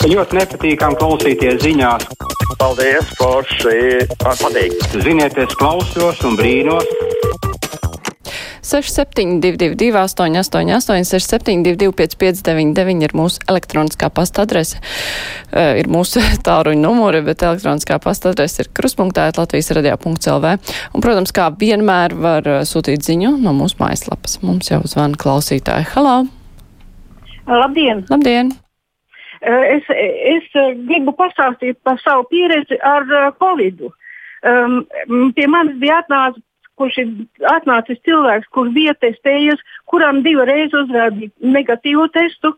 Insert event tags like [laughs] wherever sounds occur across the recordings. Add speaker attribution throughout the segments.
Speaker 1: Ļoti nepatīkami klausīties ziņās.
Speaker 2: Paldies, Forši! Patīk!
Speaker 1: Ziniet, es klausos un brīnos.
Speaker 3: 6722, 888, 672, 559, ir mūsu elektroniskā pasta adrese. Uh, ir mūsu [laughs] tāruņa numuri, bet elektroniskā pasta adrese ir kruspunktā Latvijas radio.lv. Un, protams, kā vienmēr var uh, sūtīt ziņu no mūsu mājaslapas. Mums jau zvana klausītāji. Halo!
Speaker 4: Labdien!
Speaker 3: Labdien!
Speaker 4: Es, es gribu pastāstīt par savu pieredzi ar Covid. Um, pie manis bija atnācis kurš ir atnācis cilvēks, kurš bija testējies, kuram divreiz uzrādīja negatīvu testu.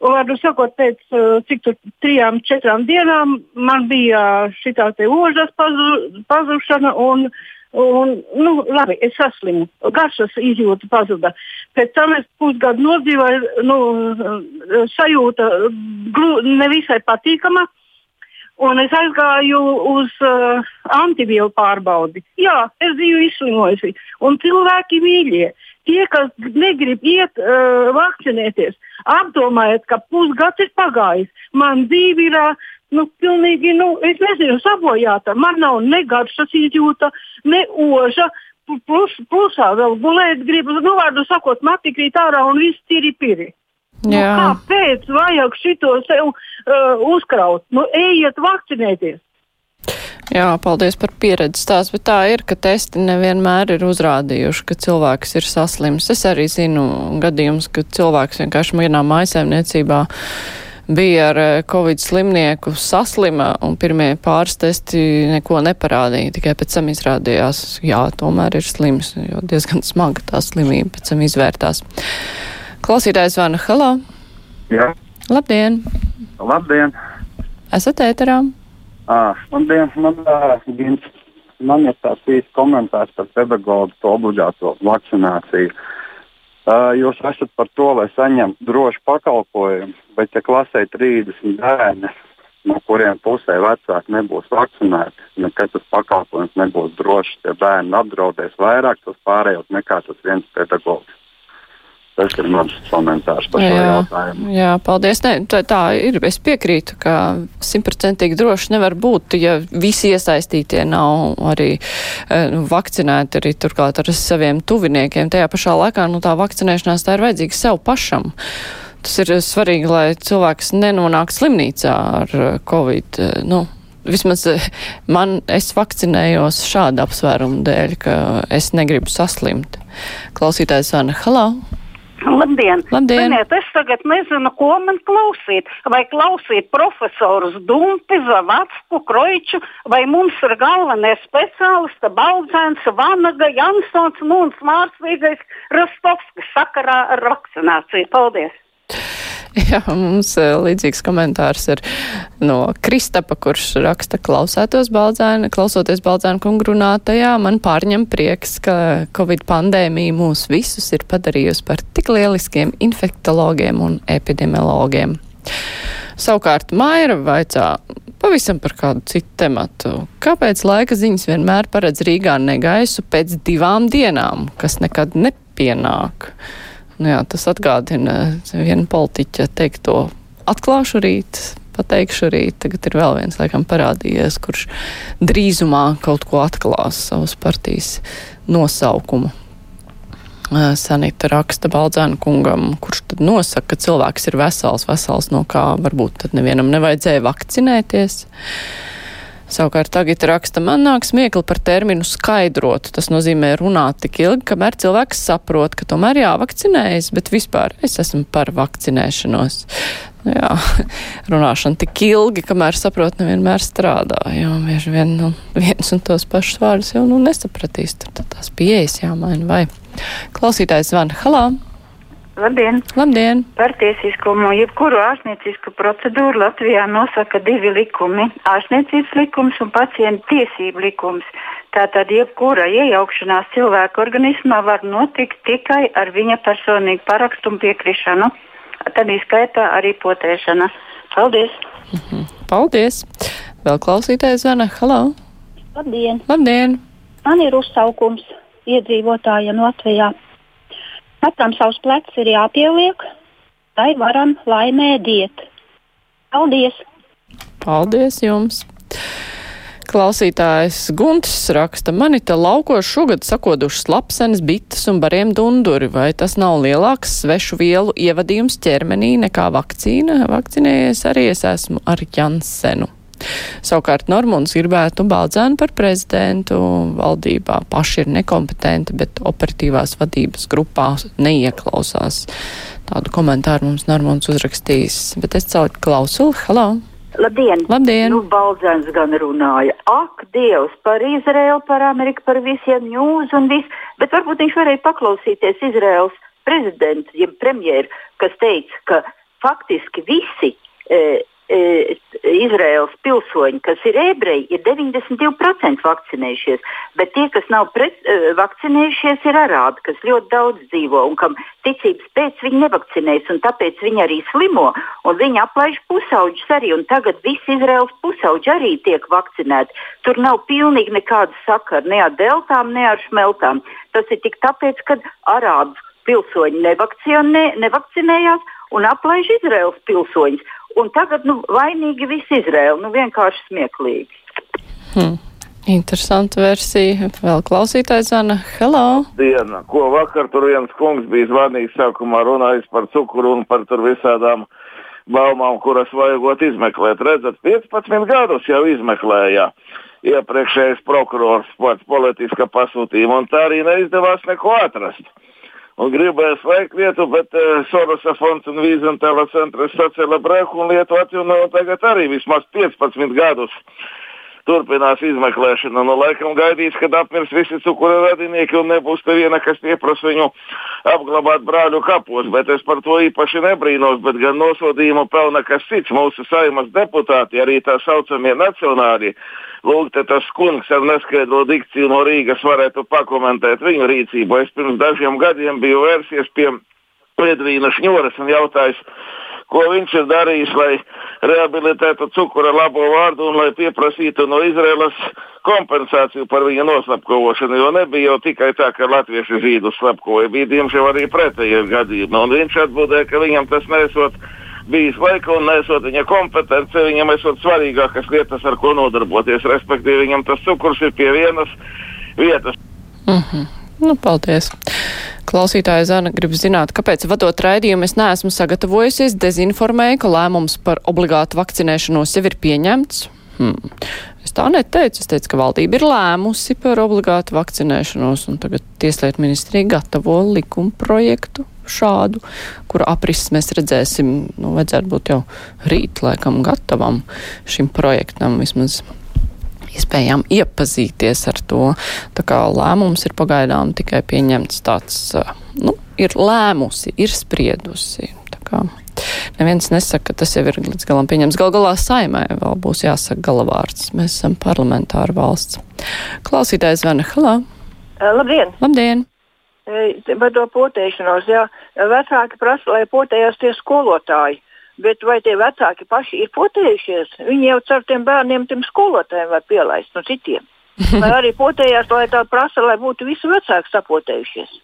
Speaker 4: Varu sakot, pēc cik tur trijām, četrām dienām man bija šī tā ožas pazu, pazušana un, un nu, labi, es saslimu. Garšas izjūta pazuda. Pēc tam es pusgadu nodzīvoju, nu, sajūta glu, nevisai patīkama. Un es aizgāju uz uh, antivielu pārbaudi. Jā, es biju izslimojusi. Un cilvēki mīļie, tie, kas negrib iet uh, vakcinēties, apdomājiet, ka pusgads ir pagājis. Man dzīve ir uh, nu, pilnīgi, nu, es nezinu, sabojāta. Man nav ne garšas izjūta, ne oža. Plus, plusā vēl gulēt gribu, nu, vārdu sakot, mati krīt ārā un viss tīri piri. Nu, kāpēc vajag šito sev uh, uzkraut? Nu, ejiet vakcinēties!
Speaker 3: Jā, paldies par pieredzi stāstu, bet tā ir, ka testi nevienmēr ir uzrādījuši, ka cilvēks ir saslims. Es arī zinu gadījumus, ka cilvēks vienkārši vienā mājasēmniecībā bija ar uh, covid slimnieku saslima un pirmie pāris testi neko neparādīja, tikai pēc tam izrādījās, jā, tomēr ir slims, jo diezgan smaga tā slimība pēc tam izvērtās. Klausītājs zvana Halo.
Speaker 5: Jā.
Speaker 3: Labdien!
Speaker 5: Labdien!
Speaker 3: Esat ēterā?
Speaker 5: À, labdien! Man, uh, man ir tāds īsts komentārs par pedagoģu to obligāto vakcināciju. Uh, jūs esat par to, lai saņemtu drošu pakalpojumu, bet ja klasē 30 bērni, no kuriem pusē vecāki nebūs vakcinēti, nekad tas pakalpojums nebūs drošs. Tie bērni apdraudēs vairāk tos pārējos nekā tas viens pedagogs. Tas ir mans komentārs par šo jautājumu.
Speaker 3: Jā, paldies. Ne, tā, tā ir. Es piekrītu, ka simtprocentīgi droši nevar būt, ja visi iesaistītie nav arī nu, vakcinēti, arī turklāt ar saviem tuviniekiem. Tajā pašā laikā nu, tā vakcinēšanās tā ir vajadzīga sev pašam. Tas ir svarīgi, lai cilvēks nenonāk slimnīcā ar covid. Nu, vismaz man, es vakcinējos šādu apsvērumu dēļ, ka es negribu saslimt. Klausītājs Anna Halau.
Speaker 4: Labdien!
Speaker 3: Labdien.
Speaker 4: Ziniet, es tagad nezinu, ko man klausīt. Vai klausīt profesorus Dumpi, Zavacku, Kroiču, vai mums ir galvenie speciālisti Baldzēns, Vanaga, Jansons, Mūns, Mārsvīgais, Rostovskis sakarā ar vakcināciju. Paldies! [laughs]
Speaker 3: Jā, mums eh, līdzīgs komentārs ir no Kristapa, kurš raksta klausētos Baldzēna, klausoties Baldzēna kungu runātajā. Man pārņem prieks, ka Covid pandēmija mūs visus ir padarījusi par tik lieliskiem infektologiem un epidemiologiem. Savukārt Maira vaicā pavisam par kādu citu tematu. Kāpēc laika ziņas vienmēr paredz Rīgā negaisu pēc divām dienām, kas nekad nepienāk? Nu jā, tas atgādina vienu politiķa teikto atklāšu rīt, pateikšu rīt. Tagad ir vēl viens, laikam, parādījies, kurš drīzumā kaut ko atklās savas partijas nosaukumu. Sanita raksta Baldzēna kungam, kurš tad nosaka, ka cilvēks ir vesels, vesels no kā varbūt tad nevienam nevajadzēja vakcinēties. Savukārt tagad raksta, man nāk smiekli par terminu skaidrot. Tas nozīmē runāt tik ilgi, kamēr cilvēks saprot, ka tomēr jāvakcinējas, bet vispār es esmu par vakcinēšanos. Nu, jā, [laughs] runāšana tik ilgi, kamēr saprot, nevienmēr strādā, jo bieži vien nu, viens un tos pašus vārdus jau nu, nesapratīs. Tur tās pieejas jāmaina vai. Klausītājs Van Halā.
Speaker 6: Labdien!
Speaker 3: Labdien!
Speaker 6: Par tiesiskumu. Jebkuru ārstniecisku procedūru Latvijā nosaka divi likumi - ārstniecības likums un pacienta tiesību likums. Tātad jebkura iejaukšanās cilvēka organismā var notikt tikai ar viņa personīgu parakstu un piekrišanu. Tad izskaitā arī potēšana. Paldies!
Speaker 3: Mhm. Paldies! Vēl klausītājs zvana. Halo!
Speaker 7: Labdien!
Speaker 3: Labdien!
Speaker 7: Man ir uzsaukums iedzīvotājiem Latvijā. Katram savs plecs ir jāpieliek, lai varam laimēdiet. Paldies!
Speaker 3: Paldies jums! Klausītājs Guntis raksta, mani te laukos šogad sakodušas lapsenes, bites un bariem dunduri. Vai tas nav lielāks svešu vielu ievadījums ķermenī nekā vakcīna? Vakcinējies arī es esmu ar Jansenu. Savukārt Normunds gribētu Baldzēnu par prezidentu valdībā. Paši ir nekompetenti, bet operatīvās vadības grupās neieklausās. Tādu komentāru mums Normunds uzrakstījis. Bet es caur klausulu. Halo!
Speaker 8: Labdien!
Speaker 3: Labdien!
Speaker 8: Nu, Balzēns gan runāja. Ak, Dievs, par Izraelu, par Ameriku, par visiem ņūz un viss. Bet varbūt viņš varēja paklausīties Izraels prezidentu, jeb premjeru, kas teica, ka faktiski visi e, Izraels pilsoņi, kas ir ebreji, ir 92% vakcinējušies, bet tie, kas nav pret, e, vakcinējušies, ir arābi, kas ļoti daudz dzīvo un kam ticības pēc viņi nevakcinējas, un tāpēc viņi arī slimo, un viņi aplaiž pusauģus arī, un tagad visi Izraels pusauģi arī tiek vakcinēti. Tur nav pilnīgi nekāda sakara ne ar deltām, ne ar šmeltām. Tas ir tik tāpēc, ka arābu pilsoņi nevakcinē, nevakcinējās un aplaiž Izraels pilsoņus. Un tagad nu, vainīgi visi Izraēla. Nu, vienkārši smieklīgi.
Speaker 3: Hmm. Interesanta versija. Vēl klausītājs zvana. Hello!
Speaker 9: Diena, ko vakar tur viens kungs bija zvanījis sākumā runājis par cukuru un par tur visādām baumām, kuras vajagot izmeklēt. Redzat, 15 gadus jau izmeklēja iepriekšējais prokurors pats politiska pasūtījuma, un tā arī neizdevās neko atrast un gribēja slēgt lietu, bet uh, Sorosa fonds un Vīzentēla centrs sacēla brehu un lietu atjaunoja tagad arī vismaz 15 gadus. Turpinās izmeklēšana. Nu, laikam gaidīs, kad apmirs visi cukura radinieki un nebūs te viena, kas pieprasa viņu apglabāt brāļu kapos. Bet es par to īpaši nebrīnos, bet gan nosodījumu pelna kas cits. Mūsu saimas deputāti, arī tā saucamie nacionāļi, Lūk, tas kungs ar neskaidro dikciju no Rīgas varētu pakomentēt viņu rīcību. Es pirms dažiem gadiem biju vērsies pie Edvīna Šņoras un jautājis, ko viņš ir darījis, lai rehabilitētu cukura labo vārdu un lai pieprasītu no Izraēlas kompensāciju par viņa noslapkavošanu. Jo nebija jau tikai tā, ka latvieši zīdu slepkoja, bija diemžēl arī pretējie gadījumi. Un viņš atbildēja, ka viņam tas nesot bijis laika un nesot viņa kompetence, viņam esot svarīgākas lietas, ar ko nodarboties. Respektīvi, viņam tas cukurs ir pie vienas vietas.
Speaker 3: Mm -hmm. Nu, paldies! Klausītāja Zana grib zināt, kāpēc vadot raidījumu es neesmu sagatavojusies, dezinformēju, ka lēmums par obligātu vakcinēšanos jau ir pieņemts. Hmm. Es tā neteicu. Es teicu, ka valdība ir lēmusi par obligātu vakcinēšanos, un tagad Tieslietu ministrija gatavo likuma projektu šādu, kura aprises mēs redzēsim, nu, vajadzētu būt jau rīt laikam gatavam šim projektam vismaz. Iespējām iepazīties ar to. Tā kā lēmums ir pagaidām tikai pieņemts tāds, nu, ir lēmusi, ir spriedusi. Tā kā neviens nesaka, ka tas jau ir līdz galam pieņems. Gal galā saimē vēl būs jāsaka galavārds. Mēs esam parlamentāra valsts. Klausītājs Vana Halā.
Speaker 10: Labdien!
Speaker 3: Labdien!
Speaker 10: par to potēšanos. Jā. Vecāki prasa, lai potējās tie skolotāji. Bet vai tie vecāki paši ir potējušies? Viņi jau caur tiem bērniem, tiem skolotājiem var pielaist no citiem. [laughs] Vai arī potējās, lai tā prasa, lai būtu visi vecāki sapotējušies?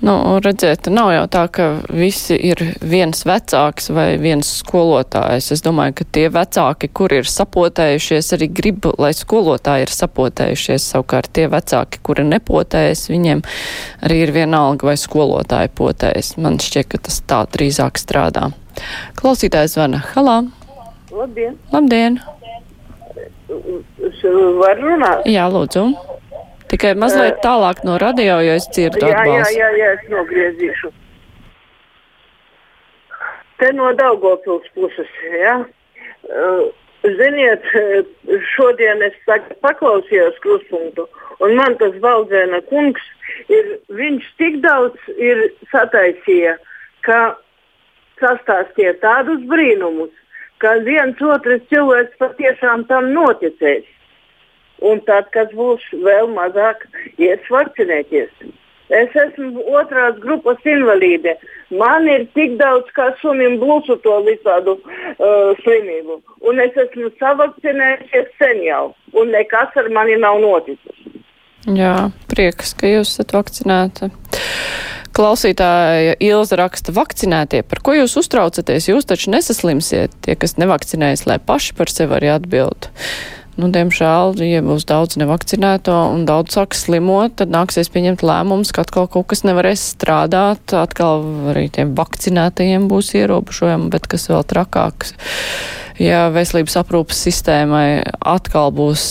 Speaker 3: Nu, redziet, nav jau tā, ka visi ir viens vecāks vai viens skolotājs. Es domāju, ka tie vecāki, kuri ir sapotējušies, arī grib, lai skolotāji ir sapotējušies. Savukārt tie vecāki, kuri nepotējas, viņiem arī ir vienalga, vai skolotāji potējas. Man šķiet, ka tas tā drīzāk strādā. Klausītājs zvana. Halā!
Speaker 10: Labdien!
Speaker 3: Labdien!
Speaker 10: Var runāt?
Speaker 3: Jā, lūdzu. Tikai mazliet tālāk no radio, jo es dzirdu
Speaker 10: jā,
Speaker 3: atbalstu.
Speaker 10: Jā, jā, jā, es nogriezīšu. Te no Daugopils puses, jā. Uh, ziniet, šodien es paklausījos kruspunktu, un man tas Valdzēna kungs ir, viņš tik daudz ir sataisīja, ka sastāstīja tādus brīnumus, ka viens otrs cilvēks patiešām tam noticēs un tad, kad būs vēl mazāk, iet vakcinēties. Es esmu otrās grupas invalīde. Man ir tik daudz kā sunim blūzu to visādu uh, slimību. Un es esmu savakcinējusies sen jau, un nekas ar mani nav noticis.
Speaker 3: Jā, prieks, ka jūs esat vakcinēta. Klausītāja Ilza raksta vakcinētie, par ko jūs uztraucaties? Jūs taču nesaslimsiet, tie, kas nevakcinējas, lai paši par sevi arī atbild. Nu, diemžēl, ja būs daudz nevakcinēto un daudz sāks slimot, tad nāksies pieņemt lēmumus, ka atkal kaut kas nevarēs strādāt, atkal arī tiem vakcinētajiem būs ierobežojumi, bet kas vēl trakāks, ja veselības aprūpas sistēmai atkal būs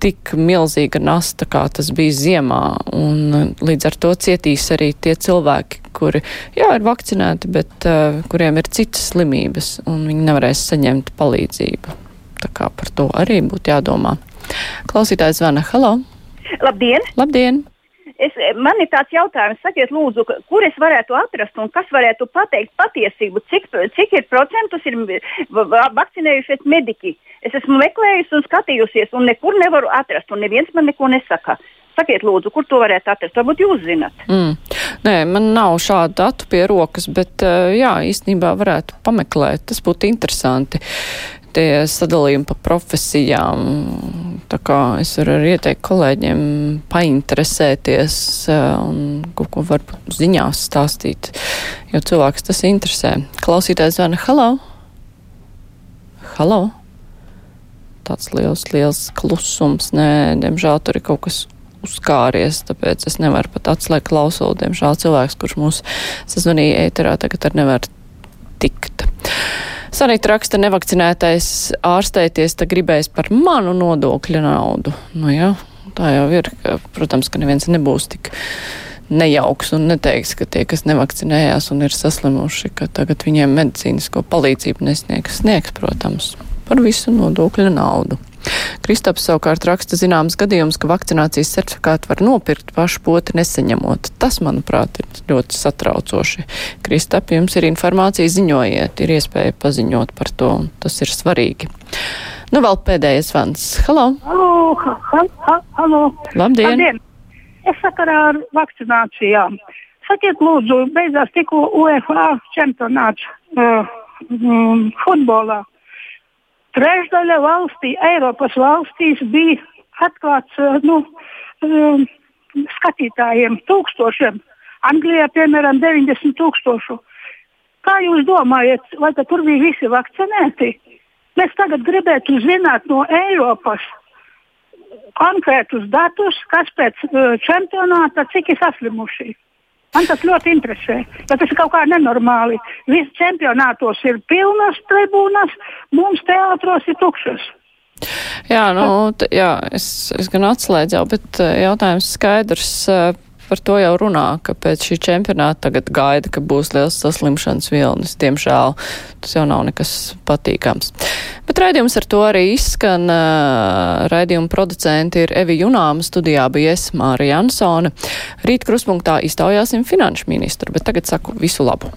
Speaker 3: tik milzīga nasta, kā tas bija ziemā, un līdz ar to cietīs arī tie cilvēki, kuri, jā, ir vakcinēti, bet uh, kuriem ir citas slimības, un viņi nevarēs saņemt palīdzību. Tā kā par to arī būtu jādomā. Klausītājs zvana. Halo!
Speaker 7: Labdien!
Speaker 3: Labdien!
Speaker 7: Es, man ir tāds jautājums, sakiet, lūdzu, kur es varētu atrast un kas varētu pateikt patiesību, cik, cik ir procentus ir vakcinējušies mediķi. Es esmu meklējusi un skatījusies, un nekur nevaru atrast, un neviens man neko nesaka. Sakiet, lūdzu, kur to varētu atrast? Varbūt jūs zinat.
Speaker 3: Mm. Nē, man nav šādu datu pie rokas, bet jā, īstenībā varētu pameklēt. Tas būtu interesanti tie sadalījumi pa profesijām. Tā kā es varu arī ieteikt kolēģiem painteresēties eh, un kaut ko varbūt ziņās stāstīt, jo cilvēks tas interesē. Klausītājs zvana, halo! Halo! Tāds liels, liels klusums. Nē, diemžēl tur ir kaut kas uzkāries, tāpēc es nevaru pat atslēgt klausulu. Diemžēl cilvēks, kurš mūs sazvanīja ēterā, tagad ar nevar tikt. Sanita raksta, nevakcinētais ārstēties, tad gribēs par manu nodokļu naudu. Nu jā, tā jau ir. Ka, protams, ka neviens nebūs tik nejauks un neteiks, ka tie, kas nevakcinējās un ir saslimuši, ka tagad viņiem medicīnisko palīdzību nesniegs. Sniegs, protams, par visu nodokļu naudu. Kristaps savukārt raksta zināms gadījums, ka vakcinācijas certifikātu var nopirkt pašu poti nesaņemot. Tas, manuprāt, ir ļoti satraucoši. Kristap, jums ir informācija, ziņojiet, ir iespēja paziņot par to, un tas ir svarīgi. Nu, vēl pēdējais vans. Halo!
Speaker 7: Halo! Ha, ha, halo.
Speaker 3: Labdien!
Speaker 7: Labdien! Es sakarā ar vakcinācijām. Sakiet, lūdzu, beidzās tikko UEFA čempionāts uh, um, futbolā. Trešdaļa valstī, Eiropas valstīs bija atklāts uh, nu, um, skatītājiem tūkstošiem. Anglijā, piemēram, 90 tūkstošu. Kā jūs domājat, vai tur bija visi vakcinēti? Mēs tagad gribētu zināt no Eiropas konkrētus datus, kas pēc uh, čempionāta cik ir saslimuši. Man tas ļoti interesē, jo tas ir kaut kā nenormāli. Viss čempionātos ir pilnas tribūnas, mums teātros ir tukšas.
Speaker 3: Jā, nu, jā es, es gan atslēdzu bet eh, jautājums skaidrs. Uh, par to jau runā, ka pēc šī čempionāta tagad gaida, ka būs liels saslimšanas vilnis. Diemžēl tas jau nav nekas patīkams. Bet raidījums ar to arī izskan. Raidījuma producenti ir Evi Junāma, studijā bija es, Māra Jansone. Rīt kruspunktā iztaujāsim finanšu ministru, bet tagad saku visu labu.